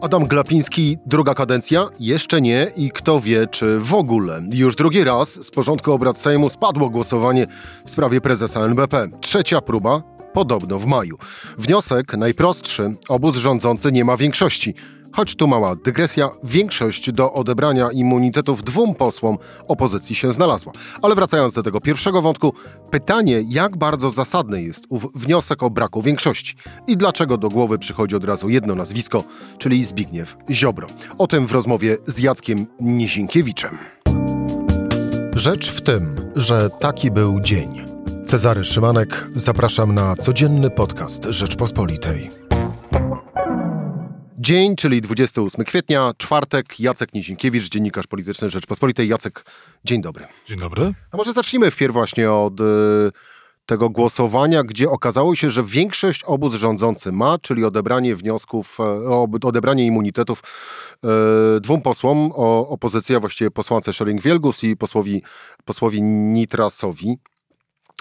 Adam Glapiński, druga kadencja? Jeszcze nie i kto wie, czy w ogóle. Już drugi raz z porządku obrad Sejmu spadło głosowanie w sprawie prezesa NBP. Trzecia próba, podobno w maju. Wniosek najprostszy, obóz rządzący nie ma większości. Choć tu mała dygresja, większość do odebrania immunitetów dwóm posłom opozycji się znalazła. Ale wracając do tego pierwszego wątku, pytanie, jak bardzo zasadny jest ów wniosek o braku większości i dlaczego do głowy przychodzi od razu jedno nazwisko, czyli Zbigniew Ziobro. O tym w rozmowie z Jackiem Nizinkiewiczem. Rzecz w tym, że taki był dzień. Cezary Szymanek, zapraszam na codzienny podcast Rzeczpospolitej. Dzień, czyli 28 kwietnia, czwartek, Jacek Nizinkiewicz, dziennikarz polityczny Rzeczpospolitej. Jacek, dzień dobry. Dzień dobry. A może zacznijmy wpierw właśnie od y, tego głosowania, gdzie okazało się, że większość obóz rządzący ma, czyli odebranie wniosków, e, odebranie immunitetów y, dwóm posłom, o, opozycja, właściwie posłance Schering-Wielgus i posłowi, posłowi Nitrasowi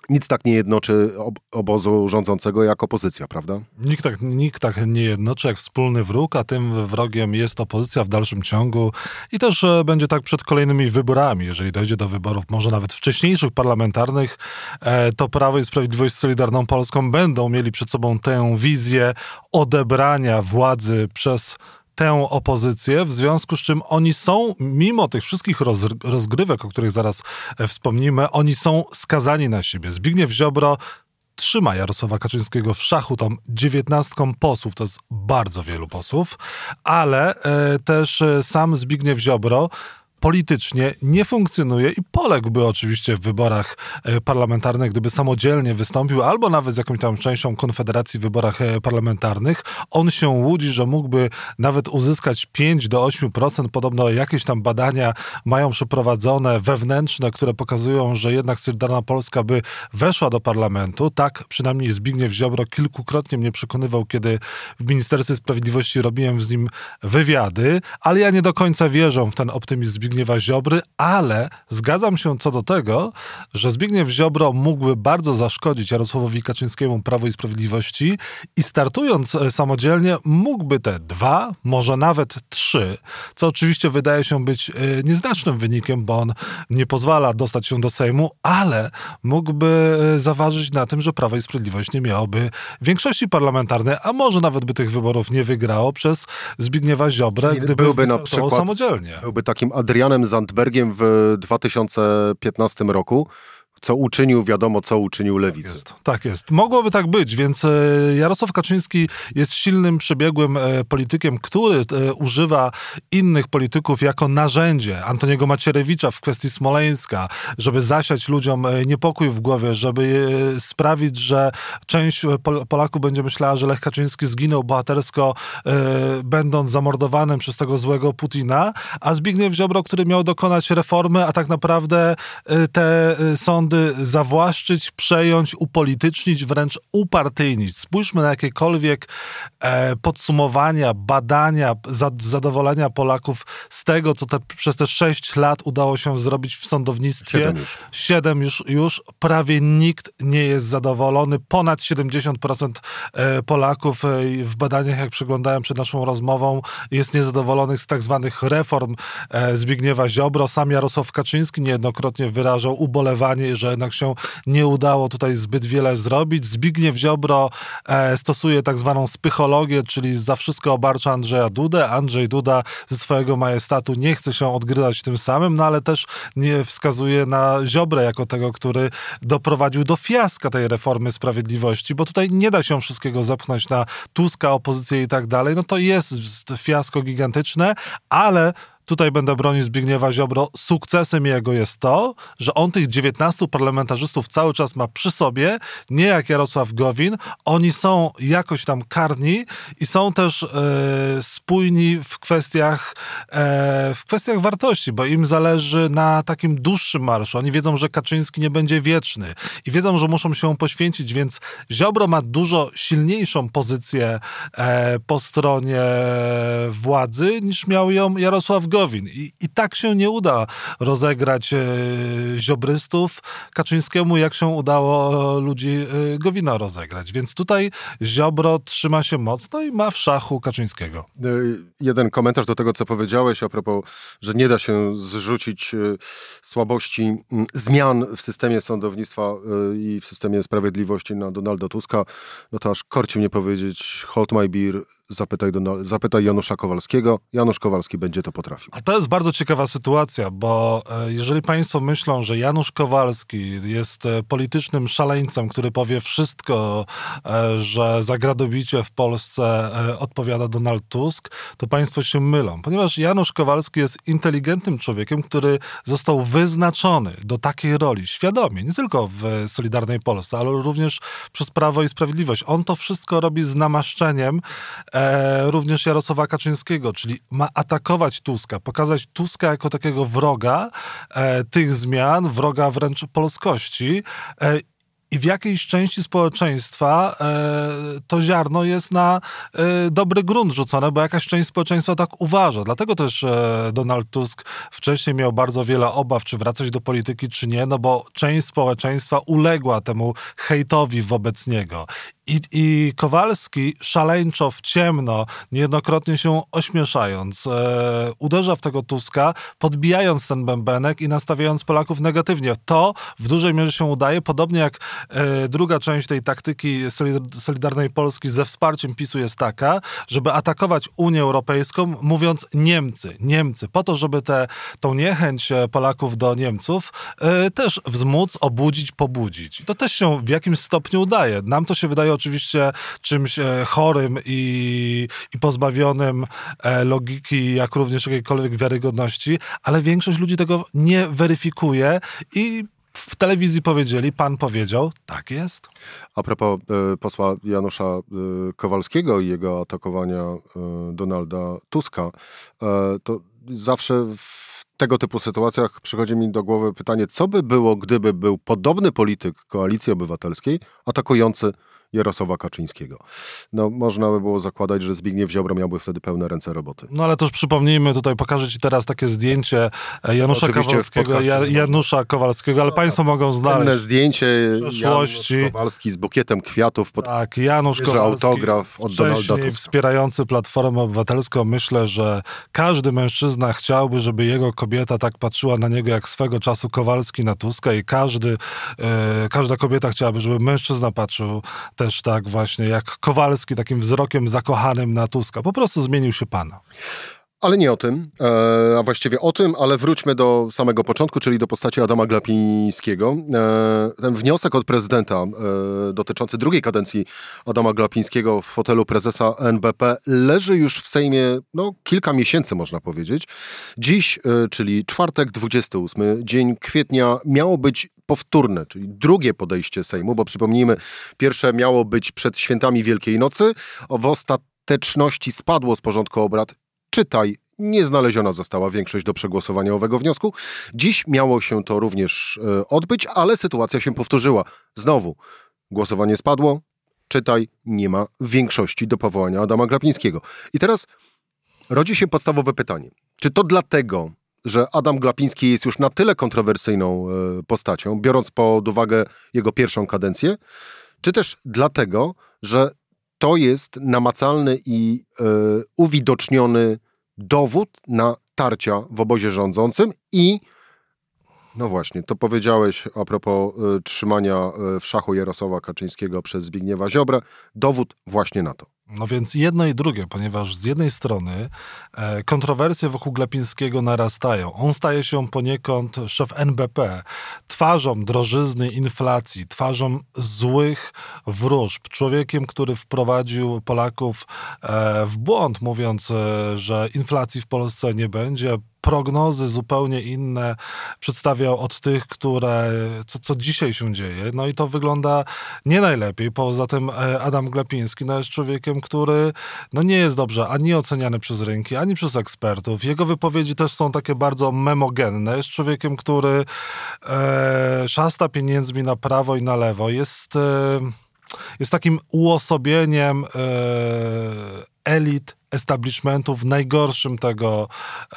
nic tak nie jednoczy obozu rządzącego jak opozycja, prawda? Nikt tak, nikt tak nie jednoczy jak wspólny wróg, a tym wrogiem jest opozycja w dalszym ciągu i też e, będzie tak przed kolejnymi wyborami, jeżeli dojdzie do wyborów, może nawet wcześniejszych parlamentarnych, e, to Prawo i Sprawiedliwość z Solidarną Polską będą mieli przed sobą tę wizję odebrania władzy przez tę opozycję, w związku z czym oni są, mimo tych wszystkich rozgrywek, o których zaraz e, wspomnimy, oni są skazani na siebie. Zbigniew Ziobro trzyma Jarosława Kaczyńskiego w szachu tam dziewiętnastką posłów, to jest bardzo wielu posłów, ale e, też e, sam Zbigniew Ziobro politycznie nie funkcjonuje i poległby oczywiście w wyborach e, parlamentarnych, gdyby samodzielnie wystąpił, albo nawet z jakąś tam częścią Konfederacji w wyborach e, parlamentarnych. On się łudzi, że mógłby nawet uzyskać 5 do 8%. Podobno jakieś tam badania mają przeprowadzone wewnętrzne, które pokazują, że jednak Solidarna Polska by weszła do parlamentu. Tak przynajmniej Zbigniew Ziobro kilkukrotnie mnie przekonywał, kiedy w Ministerstwie Sprawiedliwości robiłem z nim wywiady, ale ja nie do końca wierzę w ten optymizm Zbigniewa Ziobry, ale zgadzam się co do tego, że Zbigniew Ziobro mógłby bardzo zaszkodzić Jarosławowi Kaczyńskiemu Prawo i Sprawiedliwości i startując e, samodzielnie mógłby te dwa, może nawet trzy, co oczywiście wydaje się być e, nieznacznym wynikiem, bo on nie pozwala dostać się do Sejmu, ale mógłby e, zaważyć na tym, że Prawo i Sprawiedliwość nie miałoby większości parlamentarnej, a może nawet by tych wyborów nie wygrało przez Zbigniewa Ziobrę, gdyby byłby na przykład, samodzielnie. Byłby takim Adrianem Janem Zandbergiem w 2015 roku co uczynił, wiadomo, co uczynił lewicy. Tak jest, tak jest. Mogłoby tak być, więc e, Jarosław Kaczyński jest silnym, przebiegłym e, politykiem, który e, używa innych polityków jako narzędzie. Antoniego Macierewicza w kwestii Smoleńska, żeby zasiać ludziom niepokój w głowie, żeby sprawić, że część Polaków będzie myślała, że Lech Kaczyński zginął bohatersko, będąc zamordowanym przez tego złego Putina, a Zbigniew Ziobro, który miał dokonać reformy, a tak naprawdę te sądy sądy zawłaszczyć, przejąć, upolitycznić, wręcz upartyjnić. Spójrzmy na jakiekolwiek e, podsumowania, badania, za, zadowolenia Polaków z tego, co te, przez te sześć lat udało się zrobić w sądownictwie. Siedem już. Siedem już, już. Prawie nikt nie jest zadowolony. Ponad 70% e, Polaków e, w badaniach, jak przeglądałem przed naszą rozmową, jest niezadowolonych z tak zwanych reform e, Zbigniewa Ziobro. Sam Jarosław Kaczyński niejednokrotnie wyrażał ubolewanie, że jednak się nie udało tutaj zbyt wiele zrobić. Zbigniew Ziobro e, stosuje tak zwaną spychologię, czyli za wszystko obarcza Andrzeja Dudę. Andrzej Duda ze swojego majestatu nie chce się odgryzać tym samym, no ale też nie wskazuje na Ziobrę jako tego, który doprowadził do fiaska tej reformy sprawiedliwości, bo tutaj nie da się wszystkiego zepchnąć na Tuska, opozycję i tak dalej. No to jest fiasko gigantyczne, ale tutaj będę bronić Zbigniewa Ziobro, sukcesem jego jest to, że on tych 19 parlamentarzystów cały czas ma przy sobie, nie jak Jarosław Gowin. Oni są jakoś tam karni i są też e, spójni w kwestiach, e, w kwestiach wartości, bo im zależy na takim dłuższym marszu. Oni wiedzą, że Kaczyński nie będzie wieczny i wiedzą, że muszą się poświęcić, więc Ziobro ma dużo silniejszą pozycję e, po stronie władzy niż miał ją Jarosław Gowin I, I tak się nie uda rozegrać e, ziobrystów Kaczyńskiemu, jak się udało ludzi e, Gowina rozegrać. Więc tutaj Ziobro trzyma się mocno i ma w szachu Kaczyńskiego. E, jeden komentarz do tego, co powiedziałeś a propos, że nie da się zrzucić e, słabości zmian w systemie sądownictwa e, i w systemie sprawiedliwości na Donalda Tuska, no to aż korci mnie powiedzieć hold my beer, zapytaj, Donald, zapytaj Janusza Kowalskiego. Janusz Kowalski będzie to potrafił. A to jest bardzo ciekawa sytuacja, bo jeżeli państwo myślą, że Janusz Kowalski jest politycznym szaleńcem, który powie wszystko, że za gradobicie w Polsce odpowiada Donald Tusk, to państwo się mylą, ponieważ Janusz Kowalski jest inteligentnym człowiekiem, który został wyznaczony do takiej roli świadomie, nie tylko w Solidarnej Polsce, ale również przez Prawo i Sprawiedliwość. On to wszystko robi z namaszczeniem e, również Jarosława Kaczyńskiego, czyli ma atakować Tuska, pokazać Tuska jako takiego wroga e, tych zmian, wroga wręcz polskości. E, i w jakiejś części społeczeństwa e, to ziarno jest na e, dobry grunt rzucone, bo jakaś część społeczeństwa tak uważa. Dlatego też e, Donald Tusk wcześniej miał bardzo wiele obaw, czy wracać do polityki, czy nie, no bo część społeczeństwa uległa temu hejtowi wobec niego. I, I Kowalski szaleńczo w ciemno, niejednokrotnie się ośmieszając, e, uderza w tego Tuska, podbijając ten bębenek i nastawiając Polaków negatywnie. To w dużej mierze się udaje, podobnie jak druga część tej taktyki Solidarnej Polski ze wsparciem PiSu jest taka, żeby atakować Unię Europejską, mówiąc Niemcy, Niemcy, po to, żeby te, tą niechęć Polaków do Niemców e, też wzmóc, obudzić, pobudzić. To też się w jakimś stopniu udaje. Nam to się wydaje oczywiście czymś e, chorym i, i pozbawionym e, logiki, jak również jakiejkolwiek wiarygodności, ale większość ludzi tego nie weryfikuje i w telewizji powiedzieli, pan powiedział, tak jest. A propos e, posła Janusza e, Kowalskiego i jego atakowania e, Donalda Tuska, to zawsze w tego typu sytuacjach przychodzi mi do głowy pytanie, co by było, gdyby był podobny polityk Koalicji Obywatelskiej atakujący Jarosława Kaczyńskiego. No, można by było zakładać, że Zbigniew Ziobro miałby wtedy pełne ręce roboty. No ale też przypomnijmy, tutaj pokażę ci teraz takie zdjęcie e, Janusza Oczywiście Kowalskiego, ja, Janusza Kowalskiego, ale no, państwo mogą znaleźć. Inne zdjęcie Janusz Kowalski z bukietem kwiatów pod tak, Janusz Kowalski, autograf od Donalda Tuska. wspierający Platformę Obywatelską. Myślę, że każdy mężczyzna chciałby, żeby jego kobieta tak patrzyła na niego, jak swego czasu Kowalski na Tuska i każdy, e, każda kobieta chciałaby, żeby mężczyzna patrzył też tak właśnie jak Kowalski, takim wzrokiem zakochanym na Tuska. Po prostu zmienił się pan. Ale nie o tym, e, a właściwie o tym, ale wróćmy do samego początku, czyli do postaci Adama Glapińskiego. E, ten wniosek od prezydenta e, dotyczący drugiej kadencji Adama Glapińskiego w fotelu prezesa NBP leży już w Sejmie no, kilka miesięcy, można powiedzieć. Dziś, czyli czwartek, 28 dzień kwietnia, miało być powtórne, czyli drugie podejście Sejmu, bo przypomnijmy, pierwsze miało być przed świętami Wielkiej Nocy, w ostateczności spadło z porządku obrad czytaj, nie znaleziona została większość do przegłosowania owego wniosku. Dziś miało się to również e, odbyć, ale sytuacja się powtórzyła. Znowu, głosowanie spadło, czytaj, nie ma większości do powołania Adama Glapińskiego. I teraz rodzi się podstawowe pytanie. Czy to dlatego, że Adam Glapiński jest już na tyle kontrowersyjną e, postacią, biorąc pod uwagę jego pierwszą kadencję, czy też dlatego, że to jest namacalny i e, uwidoczniony dowód na tarcia w obozie rządzącym i no właśnie, to powiedziałeś a propos y, trzymania y, w szachu Jarosława Kaczyńskiego przez Zbigniewa Ziobrę. Dowód właśnie na to. No więc jedno i drugie, ponieważ z jednej strony e, kontrowersje wokół Glapińskiego narastają. On staje się poniekąd szef NBP, twarzą drożyzny, inflacji, twarzą złych wróżb, człowiekiem, który wprowadził Polaków e, w błąd, mówiąc, e, że inflacji w Polsce nie będzie, prognozy zupełnie inne przedstawiał od tych, które, co, co dzisiaj się dzieje. No i to wygląda nie najlepiej. Poza tym e, Adam Glepiński no jest człowiekiem, który no nie jest dobrze ani oceniany przez rynki, ani przez ekspertów. Jego wypowiedzi też są takie bardzo memogenne. Jest człowiekiem, który e, szasta pieniędzmi na prawo i na lewo. Jest... E, jest takim uosobieniem e, elit establishmentu w najgorszym tego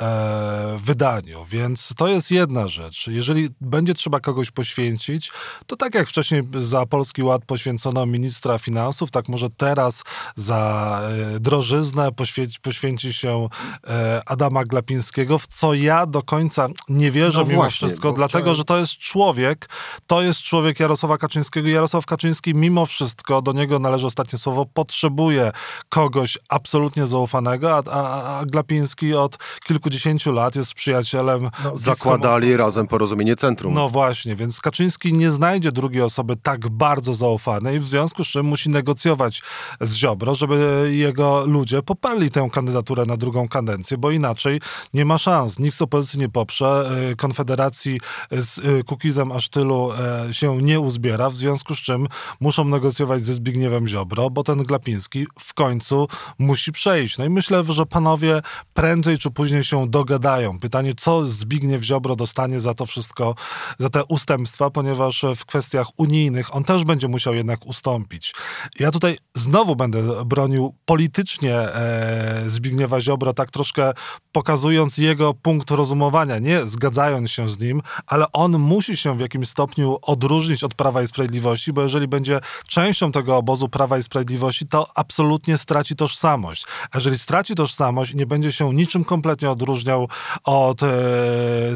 e, wydaniu. Więc to jest jedna rzecz. Jeżeli będzie trzeba kogoś poświęcić, to tak jak wcześniej za Polski Ład poświęcono ministra finansów, tak może teraz za e, drożyznę poświęci, poświęci się e, Adama Glapińskiego, w co ja do końca nie wierzę no mimo właśnie, wszystko, dlatego, chciałem... że to jest człowiek, to jest człowiek Jarosława Kaczyńskiego. Jarosław Kaczyński mimo wszystko, do niego należy ostatnie słowo, potrzebuje kogoś absolutnie zaufanego, a, a, a Glapiński od kilkudziesięciu lat jest przyjacielem. No, zakładali razem porozumienie centrum. No właśnie, więc Kaczyński nie znajdzie drugiej osoby tak bardzo zaufanej, w związku z czym musi negocjować z Ziobro, żeby jego ludzie poparli tę kandydaturę na drugą kadencję, bo inaczej nie ma szans. Nikt z opozycji nie poprze. Y, Konfederacji z y, Kukizem aż tylu e, się nie uzbiera, w związku z czym muszą negocjować ze Zbigniewem Ziobro, bo ten Glapiński w końcu musi przejść. No i myślę, że panowie prędzej czy później się dogadają. Pytanie, co Zbigniew Ziobro dostanie za to wszystko, za te ustępstwa, ponieważ w kwestiach unijnych on też będzie musiał jednak ustąpić. Ja tutaj znowu będę bronił politycznie e, Zbigniewa Ziobro, tak troszkę pokazując jego punkt rozumowania, nie zgadzając się z nim, ale on musi się w jakimś stopniu odróżnić od Prawa i Sprawiedliwości, bo jeżeli będzie częścią tego obozu Prawa i Sprawiedliwości, to absolutnie straci tożsamość. Jeżeli straci tożsamość nie będzie się niczym kompletnie odróżniał od e,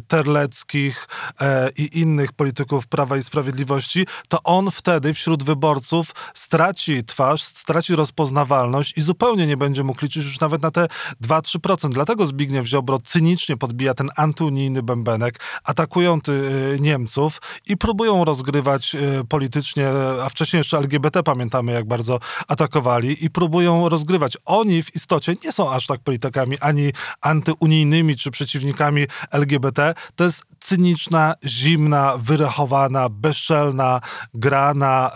Terleckich e, i innych polityków Prawa i Sprawiedliwości, to on wtedy wśród wyborców straci twarz, straci rozpoznawalność i zupełnie nie będzie mógł liczyć już nawet na te 2-3%. Dlatego Zbigniew Ziobro cynicznie podbija ten antyunijny bębenek, atakują ty, e, Niemców i próbują rozgrywać e, politycznie, a wcześniej jeszcze LGBT pamiętamy, jak bardzo atakowali i próbują rozgrywać. Oni w istocie nie są aż tak politykami ani antyunijnymi czy przeciwnikami LGBT. To jest cyniczna, zimna, wyrachowana, bezczelna gra na,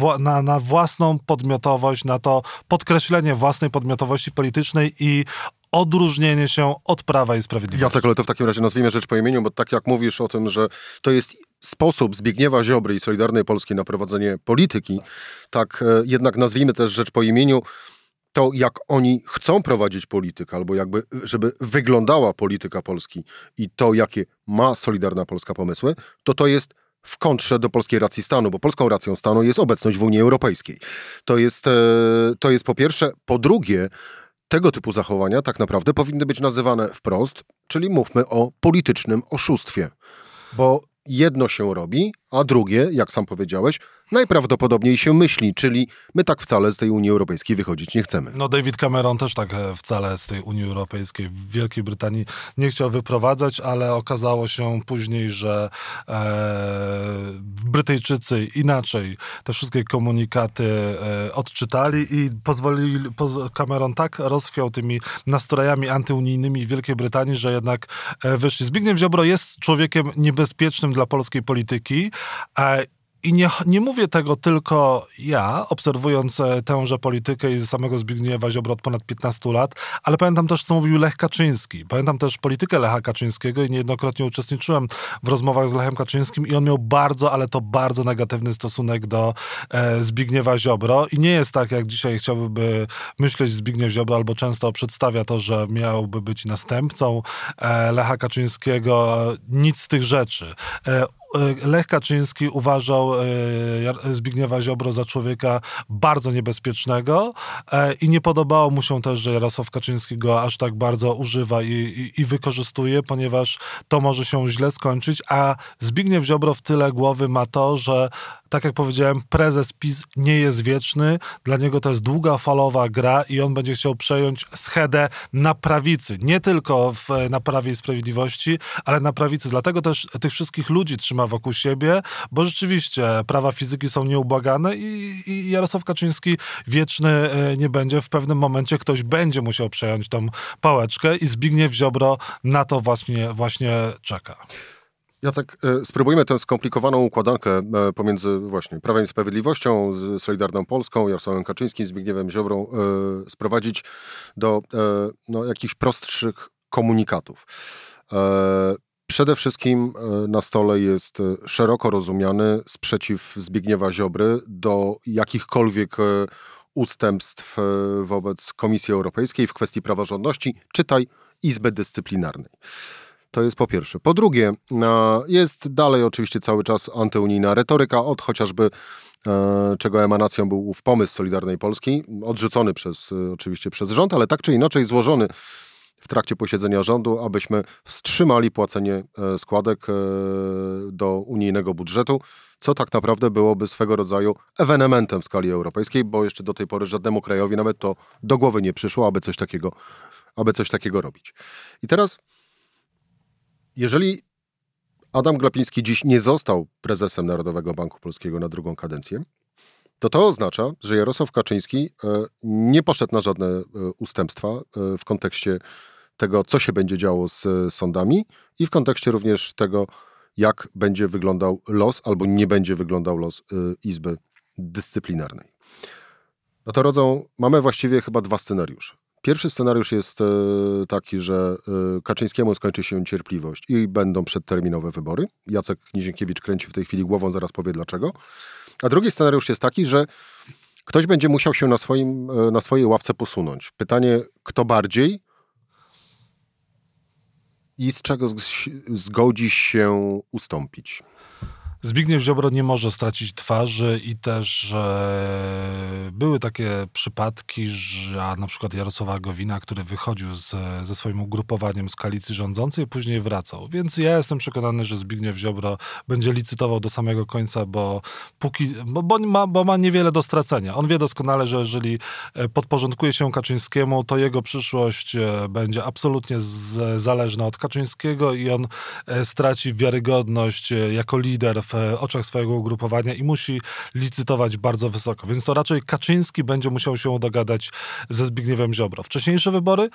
e, na, na własną podmiotowość, na to podkreślenie własnej podmiotowości politycznej i odróżnienie się od Prawa i Sprawiedliwości. Jacek, ale to w takim razie nazwijmy rzecz po imieniu, bo tak jak mówisz o tym, że to jest sposób Zbigniewa Ziobry i Solidarnej Polski na prowadzenie polityki, tak e, jednak nazwijmy też rzecz po imieniu, to jak oni chcą prowadzić politykę, albo jakby, żeby wyglądała polityka Polski i to, jakie ma Solidarna Polska pomysły, to to jest w kontrze do polskiej racji stanu, bo polską racją stanu jest obecność w Unii Europejskiej. To jest, e, to jest po pierwsze. Po drugie, tego typu zachowania tak naprawdę powinny być nazywane wprost, czyli mówmy o politycznym oszustwie. Bo jedno się robi, a drugie, jak sam powiedziałeś, najprawdopodobniej się myśli, czyli my tak wcale z tej Unii Europejskiej wychodzić nie chcemy. No David Cameron też tak e, wcale z tej Unii Europejskiej w Wielkiej Brytanii nie chciał wyprowadzać, ale okazało się później, że e, Brytyjczycy inaczej te wszystkie komunikaty e, odczytali i pozwolili, poz, Cameron tak rozchwiał tymi nastrojami antyunijnymi w Wielkiej Brytanii, że jednak e, wyszli. Zbigniew Ziobro jest człowiekiem niebezpiecznym dla polskiej polityki, i nie, nie mówię tego tylko ja, obserwując e, tęże politykę i samego Zbigniewa Ziobro od ponad 15 lat, ale pamiętam też, co mówił Lech Kaczyński. Pamiętam też politykę Lecha Kaczyńskiego i niejednokrotnie uczestniczyłem w rozmowach z Lechem Kaczyńskim i on miał bardzo, ale to bardzo negatywny stosunek do e, Zbigniewa Ziobro i nie jest tak, jak dzisiaj chciałby myśleć Zbigniew Ziobro, albo często przedstawia to, że miałby być następcą e, Lecha Kaczyńskiego. Nic z tych rzeczy. E, Lech Kaczyński uważał e, Zbigniewa Ziobro za człowieka bardzo niebezpiecznego e, i nie podobało mu się też, że Jarosław Kaczyński go aż tak bardzo używa i, i, i wykorzystuje, ponieważ to może się źle skończyć, a Zbigniew Ziobro w tyle głowy ma to, że tak jak powiedziałem, prezes PiS nie jest wieczny. Dla niego to jest długofalowa gra i on będzie chciał przejąć schedę na prawicy. Nie tylko w, na Prawie i Sprawiedliwości, ale na prawicy. Dlatego też tych wszystkich ludzi trzyma wokół siebie, bo rzeczywiście prawa fizyki są nieubłagane i, i Jarosław Kaczyński wieczny e, nie będzie. W pewnym momencie ktoś będzie musiał przejąć tą pałeczkę i Zbigniew Ziobro na to właśnie, właśnie czeka. Jacek, e, spróbujmy tę skomplikowaną układankę e, pomiędzy właśnie Prawem i Sprawiedliwością, z Solidarną Polską, Jarosławem Kaczyńskim, Zbigniewem Ziobrą e, sprowadzić do no, jakichś prostszych komunikatów. Przede wszystkim na stole jest szeroko rozumiany sprzeciw Zbigniewa Ziobry do jakichkolwiek ustępstw wobec Komisji Europejskiej w kwestii praworządności, czytaj Izby Dyscyplinarnej. To jest po pierwsze. Po drugie, jest dalej oczywiście cały czas antyunijna retoryka, od chociażby E, czego emanacją był ów pomysł Solidarnej Polski, odrzucony przez, e, oczywiście przez rząd, ale tak czy inaczej złożony w trakcie posiedzenia rządu, abyśmy wstrzymali płacenie e, składek do unijnego budżetu, co tak naprawdę byłoby swego rodzaju ewenementem w skali europejskiej, bo jeszcze do tej pory żadnemu krajowi nawet to do głowy nie przyszło, aby coś takiego, aby coś takiego robić. I teraz, jeżeli Adam Glapiński dziś nie został prezesem Narodowego Banku Polskiego na drugą kadencję, to to oznacza, że Jarosław Kaczyński e, nie poszedł na żadne e, ustępstwa e, w kontekście tego, co się będzie działo z sądami i w kontekście również tego, jak będzie wyglądał los albo nie będzie wyglądał los Izby Dyscyplinarnej. No to rodzą, mamy właściwie chyba dwa scenariusze. Pierwszy scenariusz jest e, taki, że e, Kaczyńskiemu skończy się cierpliwość i będą przedterminowe wybory. Jacek Nizienkiewicz kręci w tej chwili głową, zaraz powie dlaczego. A drugi scenariusz jest taki, że ktoś będzie musiał się na, swoim, e, na swojej ławce posunąć. Pytanie, kto bardziej i z czego zgodzi się ustąpić. Zbigniew Ziobro nie może stracić twarzy i też były takie przypadki, że na przykład Jarosława Gowina, który wychodził z, ze swoim ugrupowaniem z koalicji rządzącej, później wracał. Więc ja jestem przekonany, że Zbigniew Ziobro będzie licytował do samego końca, bo, póki, bo, bo, ma, bo ma niewiele do stracenia. On wie doskonale, że jeżeli e, podporządkuje się Kaczyńskiemu, to jego przyszłość e, będzie absolutnie z, zależna od Kaczyńskiego i on e, straci wiarygodność jako lider w oczach swojego ugrupowania i musi licytować bardzo wysoko. Więc to raczej Kaczyński będzie musiał się dogadać ze Zbigniewem Ziobro. Wcześniejsze wybory,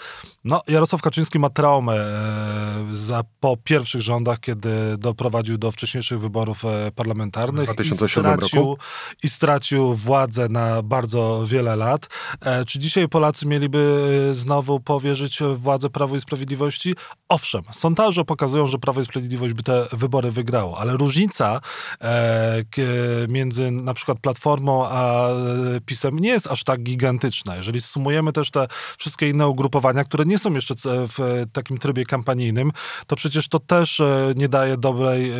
no Jarosław Kaczyński ma traumę e, za, po pierwszych rządach, kiedy doprowadził do wcześniejszych wyborów e, parlamentarnych i stracił, roku. i stracił władzę na bardzo wiele lat. E, czy dzisiaj Polacy mieliby znowu powierzyć władzę Prawo i Sprawiedliwości? Owszem, sondaże pokazują, że Prawo i Sprawiedliwość by te wybory wygrało, ale różnica E, między na przykład Platformą a e, PiSem nie jest aż tak gigantyczna. Jeżeli sumujemy też te wszystkie inne ugrupowania, które nie są jeszcze w takim trybie kampanijnym, to przecież to też e, nie daje dobrej,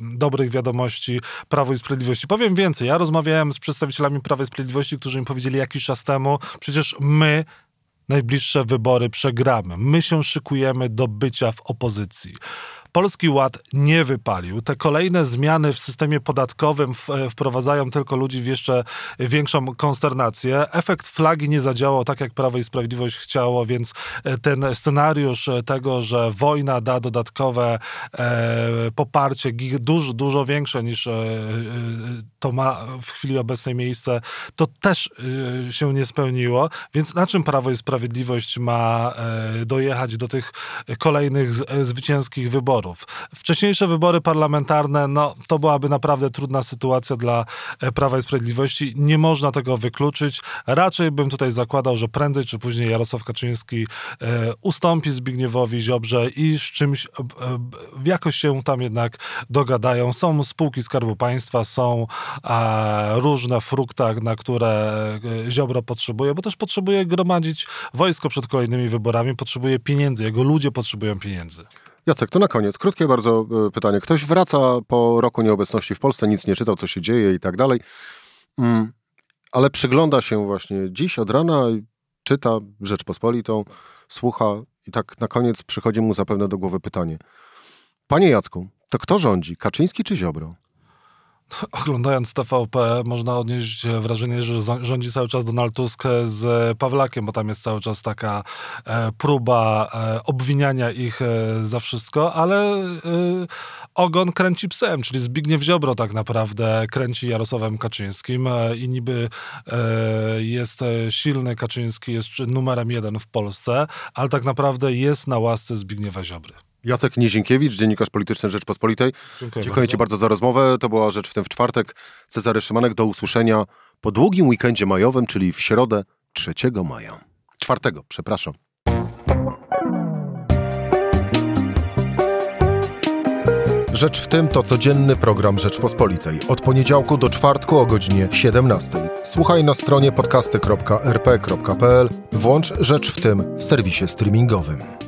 dobrych wiadomości Prawo i Sprawiedliwości. Powiem więcej, ja rozmawiałem z przedstawicielami Prawa i Sprawiedliwości, którzy mi powiedzieli jakiś czas temu, przecież my najbliższe wybory przegramy. My się szykujemy do bycia w opozycji. Polski Ład nie wypalił. Te kolejne zmiany w systemie podatkowym e, wprowadzają tylko ludzi w jeszcze większą konsternację. Efekt flagi nie zadziałał tak, jak Prawo i Sprawiedliwość chciało, więc e, ten scenariusz tego, że wojna da dodatkowe e, poparcie dużo, dużo większe niż e, to ma w chwili obecnej miejsce, to też e, się nie spełniło. Więc na czym Prawo i Sprawiedliwość ma e, dojechać do tych kolejnych zwycięskich wyborów? Wyborów. Wcześniejsze wybory parlamentarne, no to byłaby naprawdę trudna sytuacja dla e, Prawa i Sprawiedliwości. Nie można tego wykluczyć. Raczej bym tutaj zakładał, że prędzej czy później Jarosław Kaczyński e, ustąpi Zbigniewowi Ziobrze i z czymś e, jakoś się tam jednak dogadają. Są spółki Skarbu Państwa, są różne frukta, na które Ziobro potrzebuje, bo też potrzebuje gromadzić wojsko przed kolejnymi wyborami, potrzebuje pieniędzy, jego ludzie potrzebują pieniędzy. Jacek, to na koniec. Krótkie bardzo e, pytanie. Ktoś wraca po roku nieobecności w Polsce, nic nie czytał, co się dzieje i tak dalej, mm, ale przygląda się właśnie dziś od rana, czyta Rzeczpospolitą, słucha i tak na koniec przychodzi mu zapewne do głowy pytanie. Panie Jacku, to kto rządzi, Kaczyński czy Ziobro? oglądając TVP można odnieść wrażenie, że rządzi cały czas Donald Tusk z Pawlakiem, bo tam jest cały czas taka e, próba e, obwiniania ich e, za wszystko, ale ogon kręci psem, czyli Zbigniew Ziobro tak naprawdę kręci Jarosławem Kaczyńskim i niby jest silny Kaczyński, jest numerem jeden w Polsce, ale tak naprawdę jest na łasce Zbigniewa Ziobry. Jacek Nizinkiewicz, dziennikarz polityczny Rzeczpospolitej. Dziękuję, Dziękuję bardzo. Ci bardzo za rozmowę. To była rzecz w tym w czwartek. Cezary Szymanek, do usłyszenia po długim weekendzie majowym, czyli w środę 3 maja. Czwartego, przepraszam. Rzecz w tym to codzienny program Rzeczpospolitej. Od poniedziałku do czwartku o godzinie 17. Słuchaj na stronie podcasty.rp.pl. Włącz Rzecz w tym w serwisie streamingowym.